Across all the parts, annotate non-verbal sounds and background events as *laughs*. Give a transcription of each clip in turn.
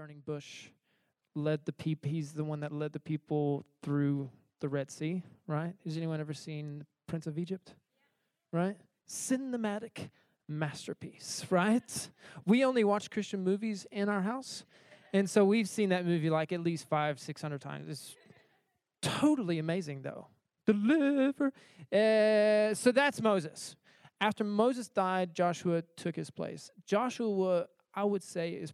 burning bush, led the people. He's the one that led the people through the Red Sea, right? Has anyone ever seen Prince of Egypt? Right? Cinematic masterpiece, *laughs* right? We only watch Christian movies in our house. And so we've seen that movie like at least five, six hundred times. It's totally amazing, though. Deliver. Uh, so that's Moses. After Moses died, Joshua took his place. Joshua, I would say, is,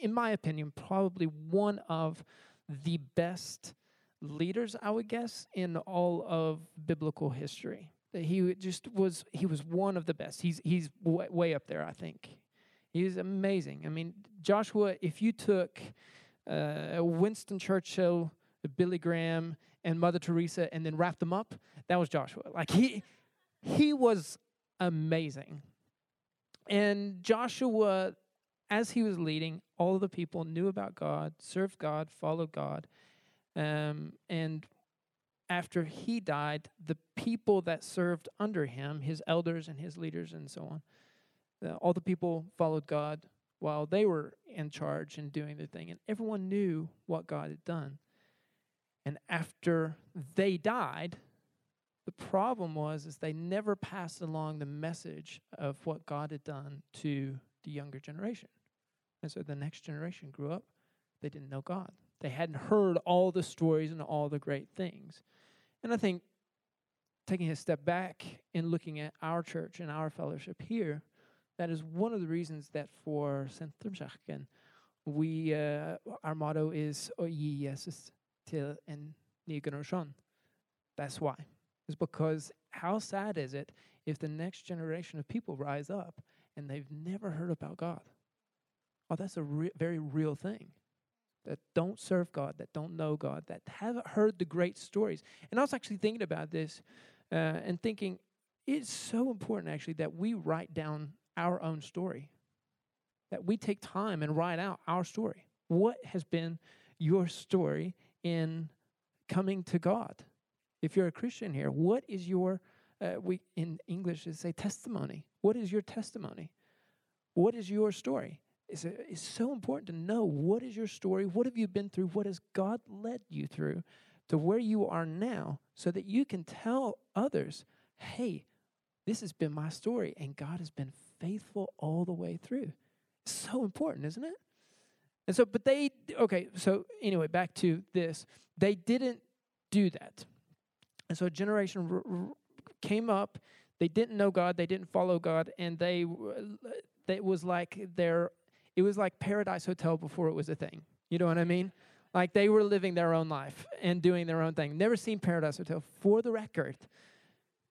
in my opinion, probably one of the best leaders, I would guess, in all of biblical history. He just was he was one of the best. He's he's way, way up there, I think. He's amazing. I mean, Joshua, if you took uh, Winston Churchill, Billy Graham, and Mother Teresa and then wrapped them up, that was Joshua. Like he he was amazing. And Joshua, as he was leading, all of the people knew about God, served God, followed God. Um, and after he died, the people that served under him, his elders and his leaders and so on, all the people followed God while they were in charge and doing their thing. And everyone knew what God had done. And after they died, the problem was is they never passed along the message of what God had done to the younger generation. And so the next generation grew up, they didn't know God. They hadn't heard all the stories and all the great things. And I think taking a step back and looking at our church and our fellowship here, that is one of the reasons that for Centrumkirken, we uh, our motto is "Å gi Jesus till en ny generation." That's why. It's because how sad is it if the next generation of people rise up and they've never heard about God? Oh, that's a re- very real thing. That don't serve God, that don't know God, that haven't heard the great stories. And I was actually thinking about this uh, and thinking it's so important actually that we write down our own story, that we take time and write out our story. What has been your story in coming to God? If you're a Christian here, what is your uh, we in English is say testimony. What is your testimony? What is your story? It's, a, it's so important to know what is your story, what have you been through, what has God led you through to where you are now, so that you can tell others, hey, this has been my story, and God has been faithful all the way through. So important, isn't it? And so, but they, okay, so anyway, back to this. They didn't do that. And so a generation r- r- came up. They didn't know God. They didn't follow God. And they, it was like their, it was like Paradise Hotel before it was a thing. You know what I mean? Like they were living their own life and doing their own thing. Never seen Paradise Hotel for the record.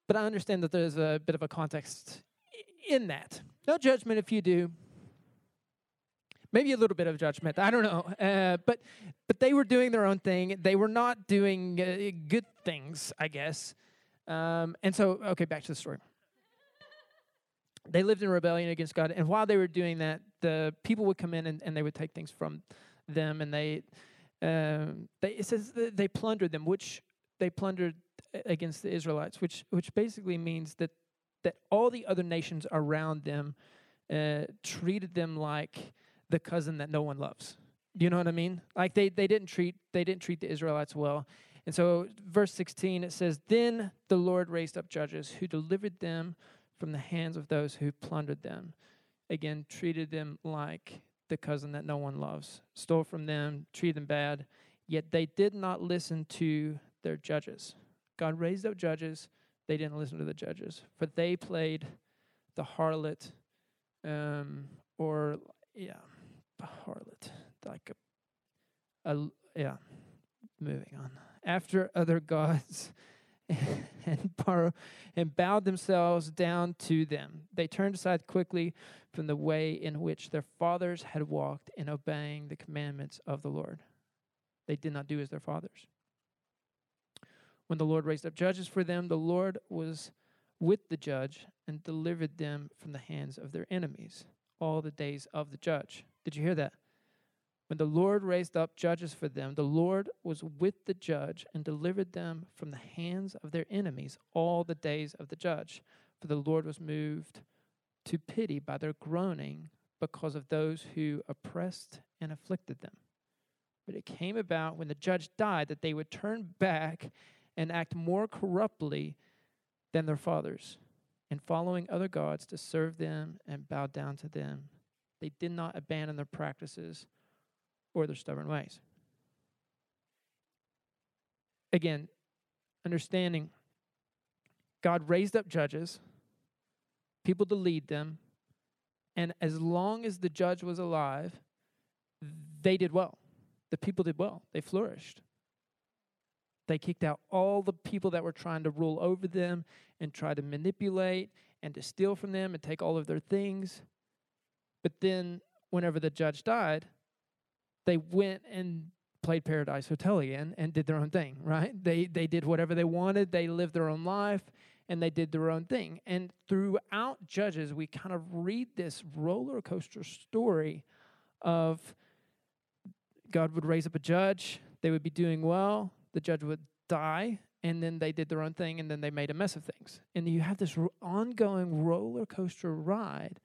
But I understand that there's a bit of a context in that. No judgment if you do. Maybe a little bit of judgment. I don't know. Uh, but but they were doing their own thing. They were not doing uh, good things, I guess. Um, and so, okay, back to the story. They lived in rebellion against God, and while they were doing that, the people would come in and, and they would take things from them, and they, um, they it says they plundered them, which they plundered against the Israelites, which which basically means that that all the other nations around them uh, treated them like the cousin that no one loves. Do you know what I mean? Like they they didn't treat they didn't treat the Israelites well. And so verse 16 it says then the Lord raised up judges who delivered them from the hands of those who plundered them. Again, treated them like the cousin that no one loves. Stole from them, treated them bad, yet they did not listen to their judges. God raised up judges, they didn't listen to the judges, for they played the harlot um, or yeah, harlot, like a, a yeah. Moving on. After other *laughs* gods, *laughs* and borrow and bowed themselves down to them. They turned aside quickly from the way in which their fathers had walked in obeying the commandments of the Lord. They did not do as their fathers. When the Lord raised up judges for them, the Lord was with the judge and delivered them from the hands of their enemies all the days of the judge. Did you hear that? When the Lord raised up judges for them, the Lord was with the judge and delivered them from the hands of their enemies all the days of the judge. For the Lord was moved to pity by their groaning because of those who oppressed and afflicted them. But it came about when the judge died that they would turn back and act more corruptly than their fathers, in following other gods to serve them and bow down to them. They did not abandon their practices or their stubborn ways. Again, understanding God raised up judges, people to lead them, and as long as the judge was alive, they did well. The people did well. They flourished. They kicked out all the people that were trying to rule over them and try to manipulate and to steal from them and take all of their things. But then, whenever the judge died, they went and played Paradise Hotel again and did their own thing, right? They, they did whatever they wanted, they lived their own life, and they did their own thing. And throughout Judges, we kind of read this roller coaster story of God would raise up a judge, they would be doing well, the judge would die, and then they did their own thing, and then they made a mess of things. And you have this ongoing roller coaster ride.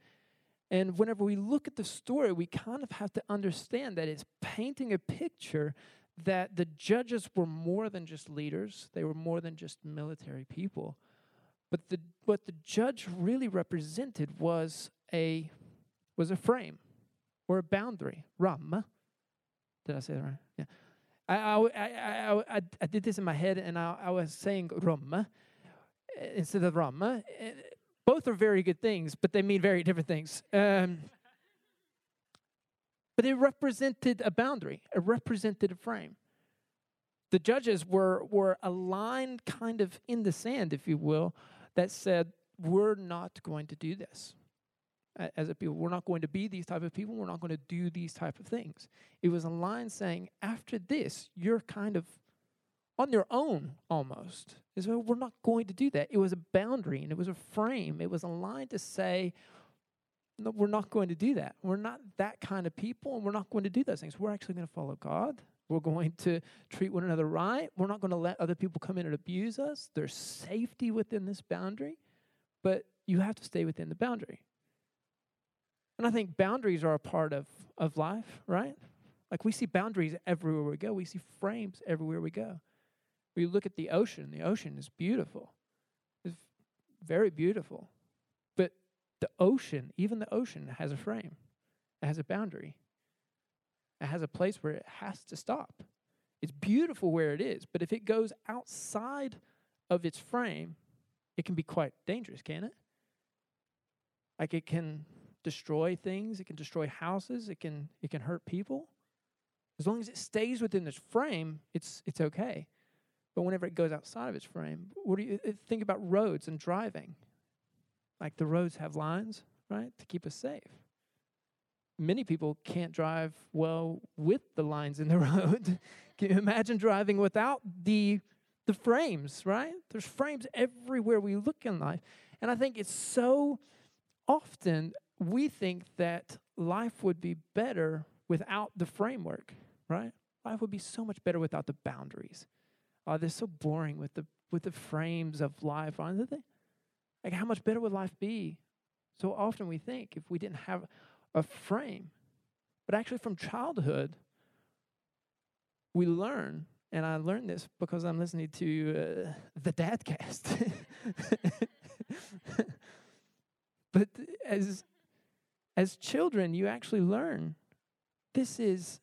And whenever we look at the story, we kind of have to understand that it's painting a picture that the judges were more than just leaders, they were more than just military people. But the, what the judge really represented was a, was a frame or a boundary. Ram. Did I say that right? Yeah. I, I, I, I, did this in my head and I, I was saying Ram uh, instead of Ram. Uh, Both are very good things, but they mean very different things. Um, but it represented a boundary, it represented a frame. The judges were, were aligned kind of in the sand, if you will, that said, we're not going to do this as a people. We're not going to be these type of people. We're not going to do these type of things. It was a line saying, after this, you're kind of on your own almost. Is well, we're not going to do that. It was a boundary and it was a frame. It was a line to say, no, we're not going to do that. We're not that kind of people, and we're not going to do those things. We're actually going to follow God. We're going to treat one another right. We're not going to let other people come in and abuse us. There's safety within this boundary, but you have to stay within the boundary. And I think boundaries are a part of, of life, right? Like we see boundaries everywhere we go, we see frames everywhere we go. We look at the ocean, the ocean is beautiful, it's very beautiful. But the ocean, even the ocean, has a frame, it has a boundary. It has a place where it has to stop. It's beautiful where it is, but if it goes outside of its frame, it can be quite dangerous, can it? Like it can destroy things, it can destroy houses, it can it can hurt people. As long as it stays within this frame, it's it's okay. But whenever it goes outside of its frame, what do you uh, think about roads and driving? Like the roads have lines, right, to keep us safe many people can't drive well with the lines in the *laughs* road. Can you imagine driving without the the frames, right? There's frames everywhere we look in life. And I think it's so often we think that life would be better without the framework, right? Life would be so much better without the boundaries. Oh, they're so boring with the with the frames of life, aren't they? Like how much better would life be? So often we think if we didn't have a frame. But actually, from childhood, we learn, and I learned this because I'm listening to uh, the Dadcast. *laughs* but as as children, you actually learn this is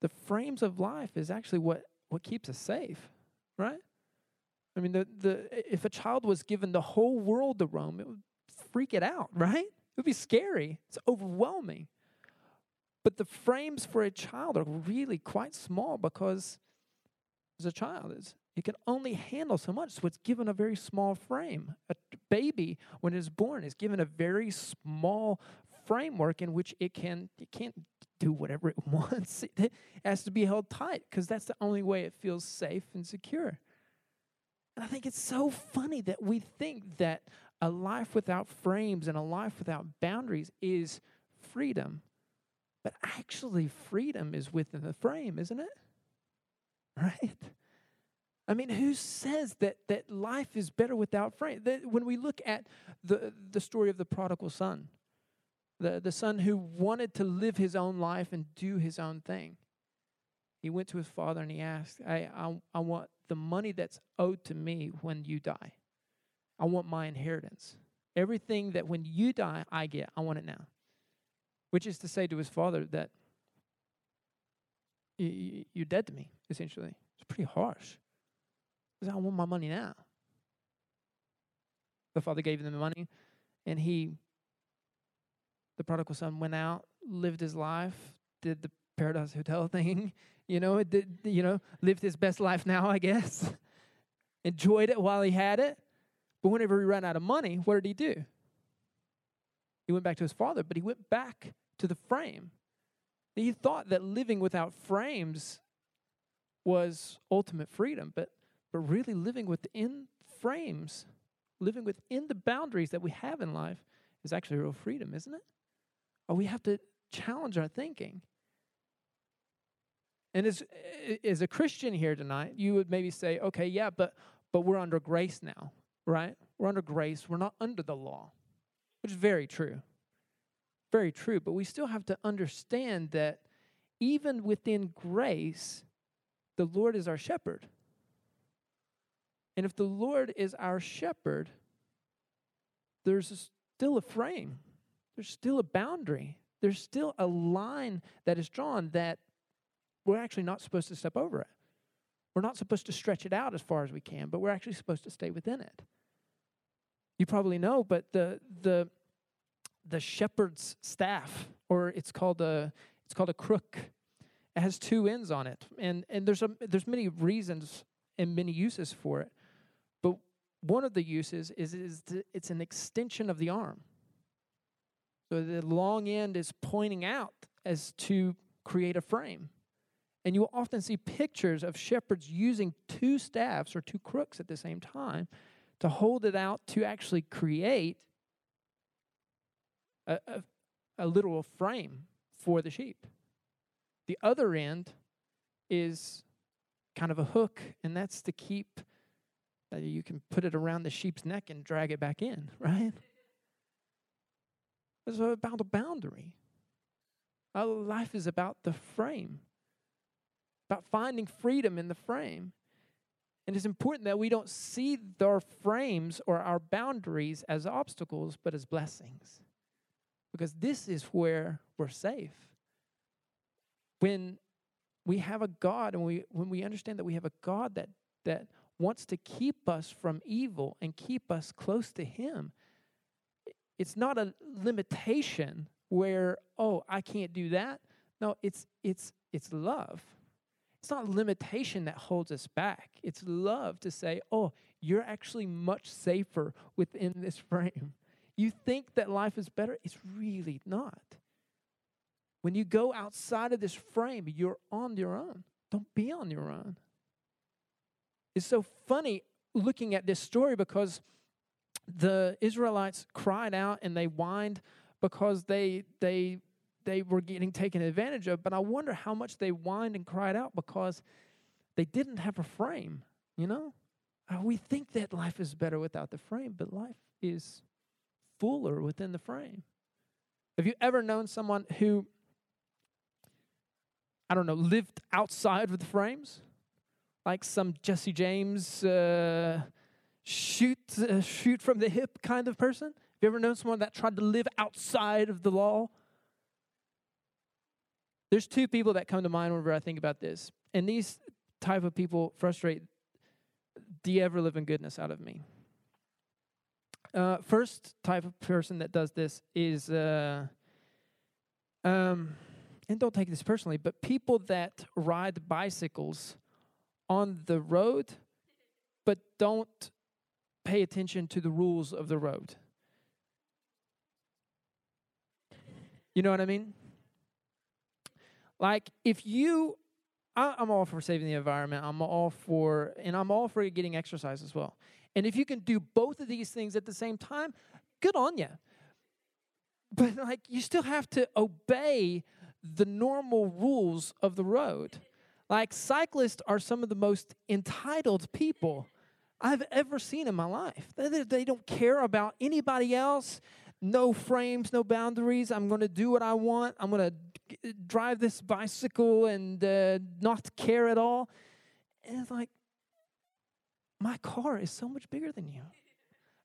the frames of life is actually what what keeps us safe, right? I mean, the the if a child was given the whole world to roam, it would freak it out, *laughs* right? It would be scary. It's overwhelming. But the frames for a child are really quite small because as a child is it can only handle so much. So it's given a very small frame. A baby, when it's born, is given a very small framework in which it can it can't do whatever it *laughs* wants. It has to be held tight because that's the only way it feels safe and secure. And I think it's so funny that we think that a life without frames and a life without boundaries is freedom. But actually, freedom is within the frame, isn't it? Right? I mean, who says that, that life is better without frame? That when we look at the, the story of the prodigal son, the, the son who wanted to live his own life and do his own thing. He went to his father and he asked, I, I, I want the money that's owed to me when you die. I want my inheritance. Everything that when you die, I get, I want it now. Which is to say to his father that you're dead to me, essentially. It's pretty harsh. I want my money now. The father gave him the money, and he, the prodigal son, went out, lived his life, did the Paradise Hotel *laughs* thing, you know, did, you know, lived his best life now, I guess. *laughs* Enjoyed it while he had it. But whenever he ran out of money, what did he do? He went back to his father, but he went back to the frame he thought that living without frames was ultimate freedom, but, but really living within frames, living within the boundaries that we have in life, is actually real freedom, isn't it? Or we have to challenge our thinking. And as, as a Christian here tonight, you would maybe say, okay, yeah, but, but we're under grace now, right? We're under grace. We're not under the law, which is very true very true, but we still have to understand that even within grace, the Lord is our shepherd. And if the Lord is our shepherd, there's still a frame, there's still a boundary, there's still a line that is drawn that we're actually not supposed to step over it. We're not supposed to stretch it out as far as we can, but we're actually supposed to stay within it. You probably know, but the the the shepherd's staff, or it's called a it's called a crook. It has two ends on it, and and there's a there's many reasons and many uses for it, but one of the uses is is it's an extension of the arm. So the long end is pointing out as to create a frame. And you will often see pictures of shepherds using two staffs or two crooks at the same time to hold it out to actually create a, a, a literal frame for the sheep. The other end is kind of a hook, and that's to keep uh, you can put it around the sheep's neck and drag it back in, *laughs* right? It's about a boundary. Our life is about the frame, about finding freedom in the frame. And it's important that we don't see our frames or our boundaries as obstacles, but as blessings because this is where we're safe. When we have a God and we when we understand that we have a God that that wants to keep us from evil and keep us close to him, it's not a limitation where oh, I can't do that. No, it's it's it's love. It's not limitation that holds us back. It's love to say, "Oh, you're actually much safer within this *laughs* frame." You think that life is better? It's really not. When you go outside of this frame, you're on your own. Don't be on your own. It's so funny looking at this story because the Israelites cried out and they whined because they they they were getting taken advantage of. But I wonder how much they whined and cried out because they didn't have a frame. You know, uh, we think that life is better without the frame, but life is fuller within the frame. Have you ever known someone who, I don't know, lived outside of the frames? Like some Jesse James uh, shoot, uh, shoot from the hip kind of person? Have you ever known someone that tried to live outside of the law? There's two people that come to mind whenever I think about this. And these type of people frustrate the ever living goodness out of me. Uh, first type of person that does this is, uh, um, and don't take this personally, but people that ride bicycles on the road, but don't pay attention to the rules of the road. You know what I mean? Like, if you, I, I'm all for saving the environment, I'm all for, and I'm all for getting exercise as well. And if you can do both of these things at the same time, good on you. But like you still have to obey the normal rules of the road. Like cyclists are some of the most entitled people I've ever seen in my life. They, don't care about anybody else. no frames, no boundaries. I'm going to do what I want. I'm going to drive this bicycle and uh, not care at all. And it's like, my car is so much bigger than you.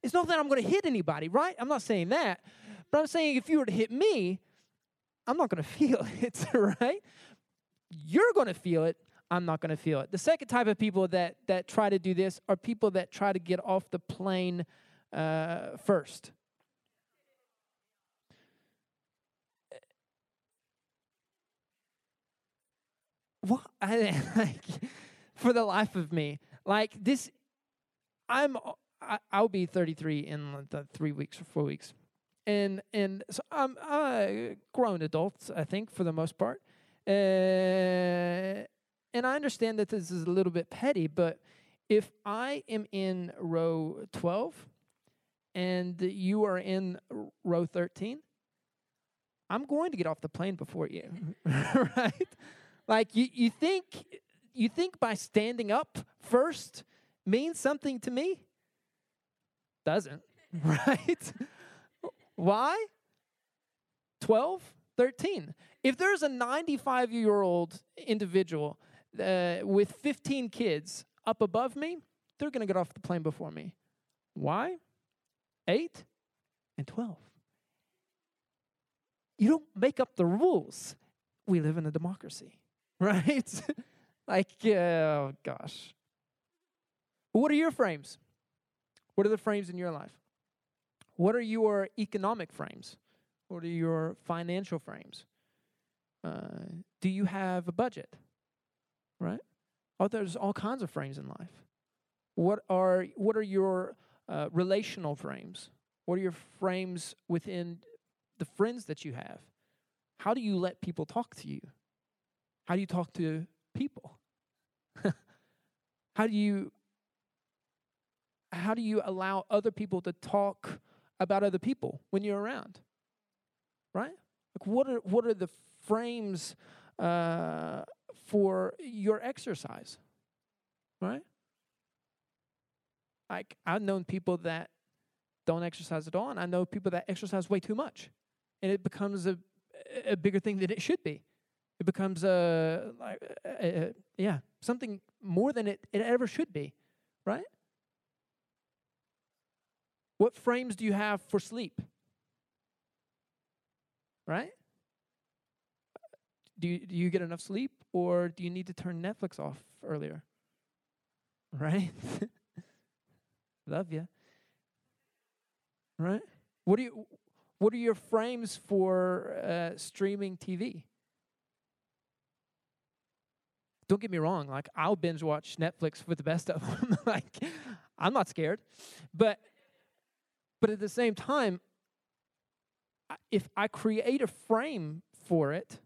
It's not that I'm going to hit anybody, right? I'm not saying that. But I'm saying if you were to hit me, I'm not going *laughs* to feel it, right? You're going to feel it. I'm not going to feel it. The second type of people that that try to do this are people that try to get off the plane uh, first. What *laughs* I like for the life of me, like this, I'm I, I'll be 33 in the three weeks or four weeks, and and so I'm a grown adult, I think for the most part. Uh, and I understand that this is a little bit petty, but if I am in row 12 and you are in row 13, I'm going to get off the plane before you, *laughs* right? Like you, you think you think by standing up first means something to me? Doesn't, *laughs* right? Why? 12, 13. If there's a 95 year old individual uh, with 15 kids up above me, they're going to get off the plane before me. Why? 8 and 12. You don't make up the rules. We live in a democracy, *laughs* right? like, oh gosh. What are your frames? What are the frames in your life? What are your economic frames? What are your financial frames? Uh, do you have a budget? Right? Oh, there's all kinds of frames in life. What are what are your uh, relational frames? What are your frames within the friends that you have? How do you let people talk to you? How do you talk to people? *laughs* how do you how do you allow other people to talk about other people when you're around? Right? Like what are what are the frames uh, for your exercise, right? Like, I've known people that don't exercise at all, and I know people that exercise way too much, and it becomes a, a bigger thing than it should be. It becomes a, like, a, a, yeah, something more than it, it ever should be, right? What frames do you have for sleep? Right? Do you, do you get enough sleep? Or do you need to turn Netflix off earlier? *laughs* Right? *laughs* Love you. Right? What do you what are your frames for uh, streaming TV? Don't get me wrong, like I'll binge watch Netflix for the best of them. *laughs* like I'm not scared. But but at the same time if I create a frame for it,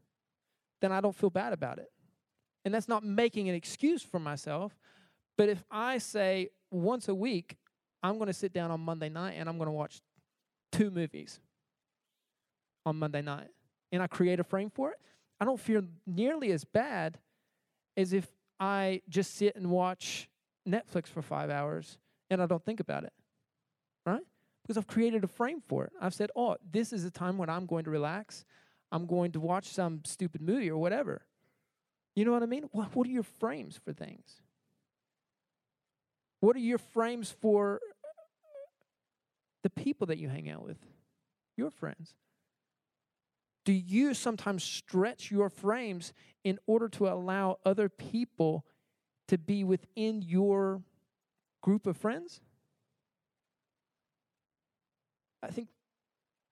then I don't feel bad about it. And that's not making an excuse for myself. But if I say once a week, I'm going to sit down on Monday night and I'm going to watch two movies on Monday night, and I create a frame for it, I don't feel nearly as bad as if I just sit and watch Netflix for five hours and I don't think about it, right? Because I've created a frame for it. I've said, oh, this is a time when I'm going to relax. I'm going to watch some stupid movie or whatever. You know what I mean? What, what are your frames for things? What are your frames for uh, the people that you hang out with? Your friends. Do you sometimes stretch your frames in order to allow other people to be within your group of friends? I think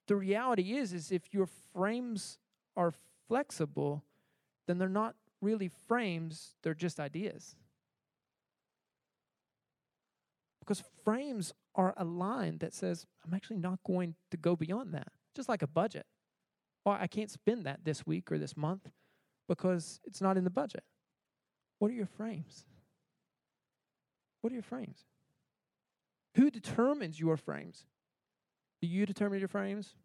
the reality is is if your frames are flexible, then they're not really frames, they're just ideas. Because frames are a line that says, I'm actually not going to go beyond that. Just like a budget. Well, I can't spend that this week or this month because it's not in the budget. What are your frames? What are your frames? Who determines your frames? Do you determine your frames?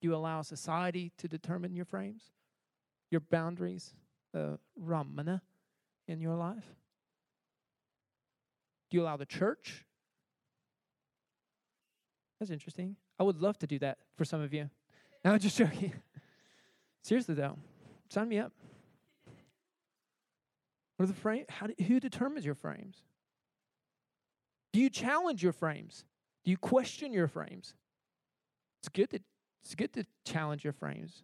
Do you allow society to determine your frames, your boundaries? uh, rammene in your life? Do you allow the church? That's interesting. I would love to do that for some of you. No, I'm just joking. *laughs* Seriously though, sign me up. What are the frame? How do, who determines your frames? Do you challenge your frames? Do you question your frames? It's good to it's good to challenge your frames.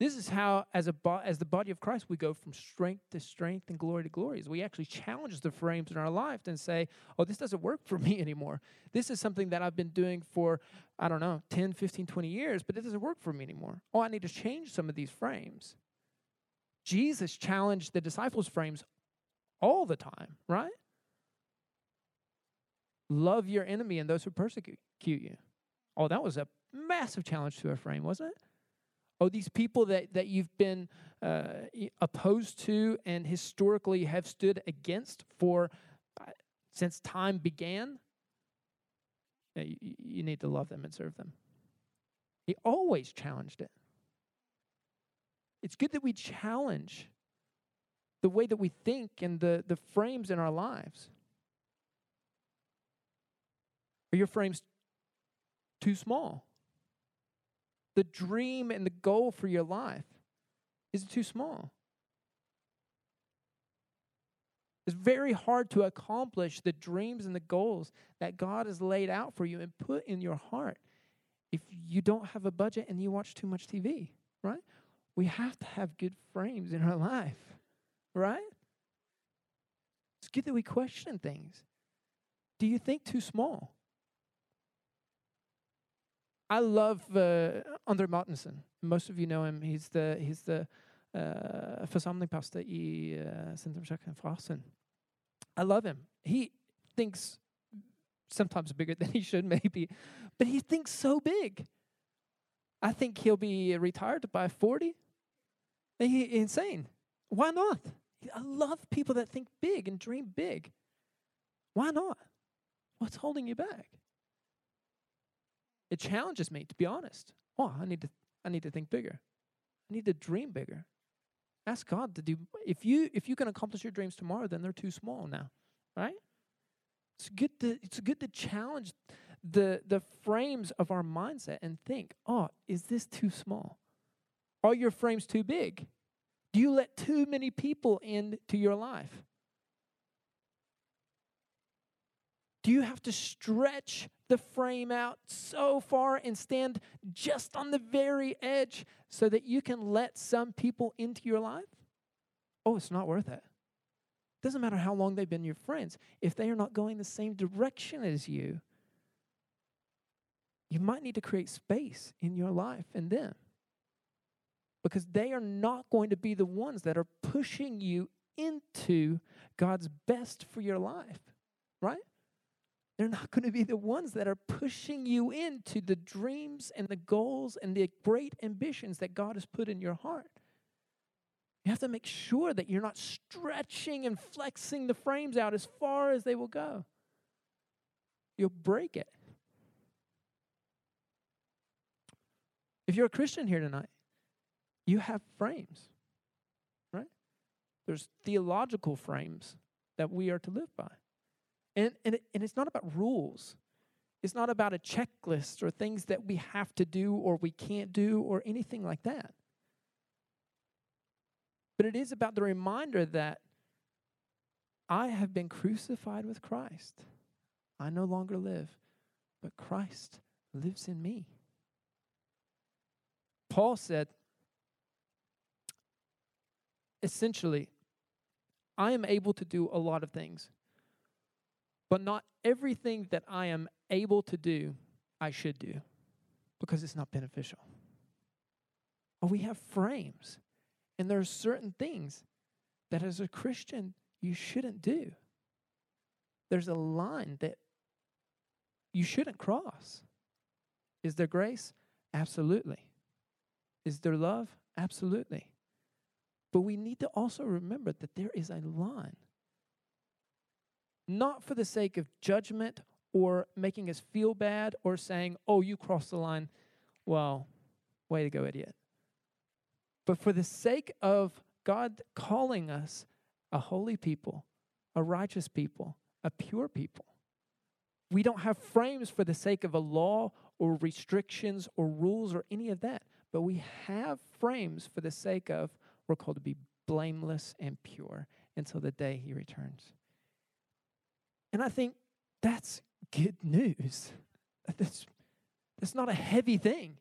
This is how, as a as the body of Christ, we go from strength to strength and glory to glory. As we actually challenge the frames in our life and say, "Oh, this doesn't work for *laughs* me anymore. This is something that I've been doing for I don't know, 10, 15, 20 years, but it doesn't work for me anymore. Oh, I need to change some of these frames." Jesus challenged the disciples' frames all the time, right? Love your enemy and those who persecute you. Oh, that was a massive challenge to a frame, wasn't it? Oh, these people that, that you've been uh, opposed to and historically have stood against for uh, since time began, you, you need to love them and serve them. He always challenged it. It's good that we challenge the way that we think and the, the frames in our lives. Are your frames too small? The dream and the goal for your life is too small. It's very hard to accomplish the dreams and the goals that God has laid out for you and put in your heart if you don't have a budget and you watch too much TV, right? We have to have good frames in our *laughs* life, right? It's good that we question things. Do you think too small? I love uh, Andre Martensen. Most of you know him. He's the he's the uh, församlingspastor i uh, Frasen. I love him. He thinks sometimes bigger *laughs* than he should, maybe, but he thinks so big. I think he'll be retired by 40. He, insane. Why not? I love people that think big and dream big. Why not? What's holding you back? It challenges me, to be honest. Oh, I need to I need to think bigger. I need to dream bigger. Ask God to do if you if you can accomplish your dreams tomorrow, then they're too small now. Right? It's good to it's good to challenge the the frames of our mindset and think, oh, is this too small? Are your frames too big? Do you let too many people into your life? Do you have to stretch the frame out so far and stand just on the very edge so that you can let some people into your life? Oh, it's not worth it. Doesn't matter how long they've been your friends. If they are not going the same direction as you, you might need to create space in your life and them. Because they are not going to be the ones that are pushing you into God's best for your life, right? They're not going to be the ones that are pushing you into the dreams and the goals and the great ambitions that God has put in your heart. You have to make sure that you're not stretching and flexing the frames out as far as they will go. You'll break it. If you're a Christian here tonight, you have frames, right? There's theological frames that we are to live by. And, and, and it's not about rules. It's not about a checklist or things that we have to do or we can't do or anything like that. But it is about the reminder that I have been crucified with Christ. I no longer live, but Christ lives in me. Paul said, essentially, I am able to do a lot of things but not everything that I am able to do, I should do because it's not beneficial. We have frames, and there are certain things that as a Christian you shouldn't do. There's a line that you shouldn't cross. Is there grace? Absolutely. Is there love? Absolutely. But we need to also remember that there is a line not for the sake of judgment or making us feel bad or saying, oh, you crossed the line. Well, way to go, idiot. But for the sake of God calling us a holy people, a righteous people, a pure people. We don't have frames for the sake of a law or restrictions or rules or any of that. But we have frames for the sake of we're called to be blameless and pure until the day he returns. And I think that's good news. *laughs* That's, that's not a heavy thing.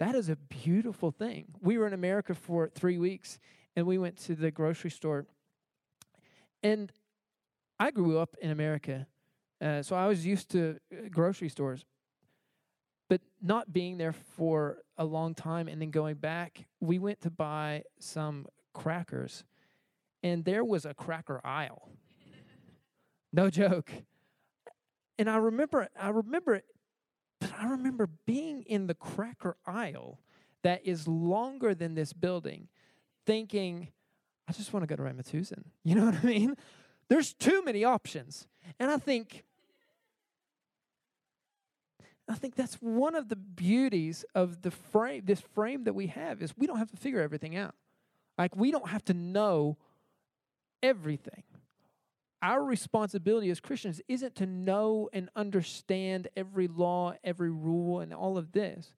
That is a beautiful thing. We were in America for three weeks and we went to the grocery store. And I grew up in America, uh, so I was used to uh, grocery stores. But not being there for a long time and then going back, we went to buy some crackers, and there was a cracker aisle. No joke. And I remember, I remember, but I remember being in the cracker aisle that is longer than this building, thinking, I just want to go to Rema *laughs* You know what I mean? There's too many options. And I think I think that's one of the beauties of the frame, this frame that we have, is we don't have to figure everything out. Like, we don't have to know everything. Our responsibility as Christians isn't to know and understand every law, every rule, and all of this.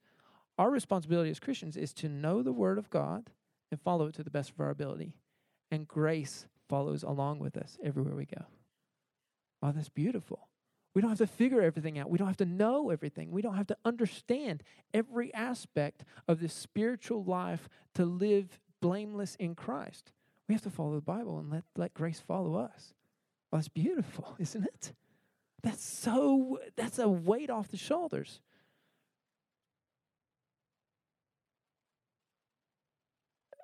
Our responsibility as Christians is to know the Word of God and follow it to the best of our ability. And grace follows along with us everywhere we go. Oh, that's beautiful. We don't have to figure everything out. We don't have to know everything. We don't have to understand every aspect of this spiritual life to live blameless in Christ. We have to follow the Bible and let, let grace follow us. Well, that's beautiful, *laughs* isn't it? That's so, that's a weight off the shoulders.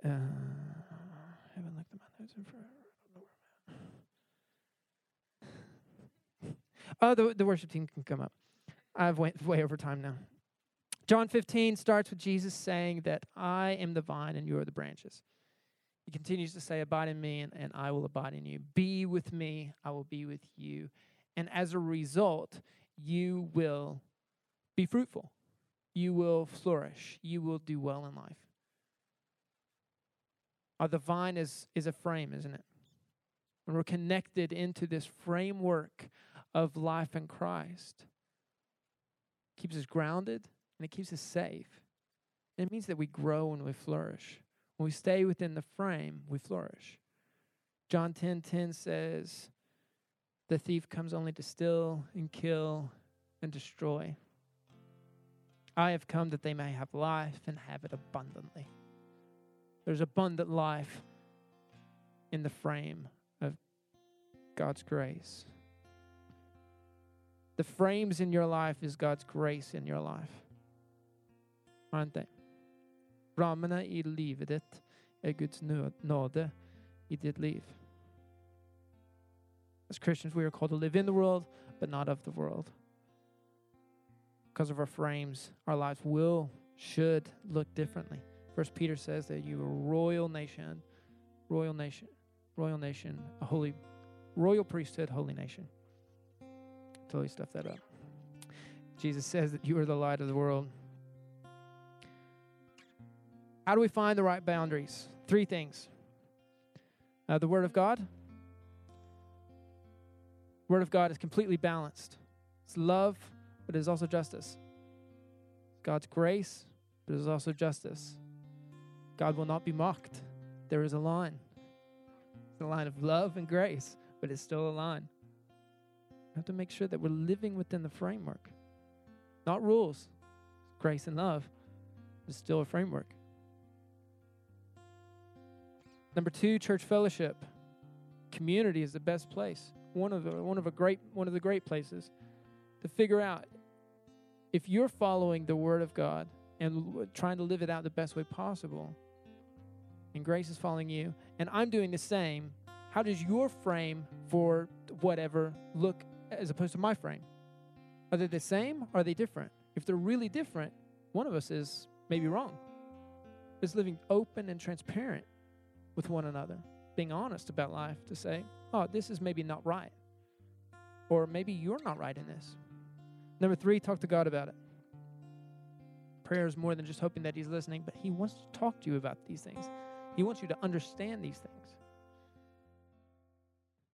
Uh, I haven't looked at my notes in forever. *laughs* Oh, the, the worship team can come up. I've went way over time now. John 15 starts with Jesus saying that I am the vine and you are the branches. He continues to say, Abide in me and, and I will abide in you. Be with me, I will be with you. And as a result, you will be fruitful. You will flourish. You will do well in life. Uh, the vine is, is a frame, isn't it? When we're connected into this framework of life in Christ. Keeps us grounded and it keeps us safe. And it means that we grow and we flourish. When we stay within the frame, we flourish. John 10:10 10, 10 says, "The thief comes only to steal and kill and destroy. I have come that they may have life and have it abundantly." There's abundant life in the frame of God's grace. The frames in your life is God's grace in your life. Aren't they? Rammene i livet ditt er Guds nåde i ditt liv. As Christians, we are called to live in the world, but not of the world. Because of our frames, our lives will, should look differently. First Peter says that you are a royal nation, royal nation, royal nation, a holy, royal priesthood, holy nation. Totally stuffed that up. Jesus says that you are the light of the world. How do we find the right boundaries? Three things uh, the Word of God. Word of God is completely balanced. It's love, but it is also justice. God's grace, but it is also justice. God will not be mocked. There is a line. It's a line of love and grace, but it's still a line We have to make sure that we're living within the framework. Not rules, grace and love, but still a framework. Number two, church fellowship. Community is the best place. One of the, one of a great one of the great places to figure out if you're following the word of God and trying to live it out the best way possible, and grace is following you, and I'm doing the same, how does your frame for whatever look as opposed to my frame? Are they the same? Or are they different? If they're really different, one of us is maybe wrong. It's living open and transparent with one another, being honest about life to say, oh, this is maybe not right. Or maybe you're not right in this. Number three, talk to God about it. Prayer is more than just hoping that He's listening, but He wants to talk to you about these things. He wants you to understand these things.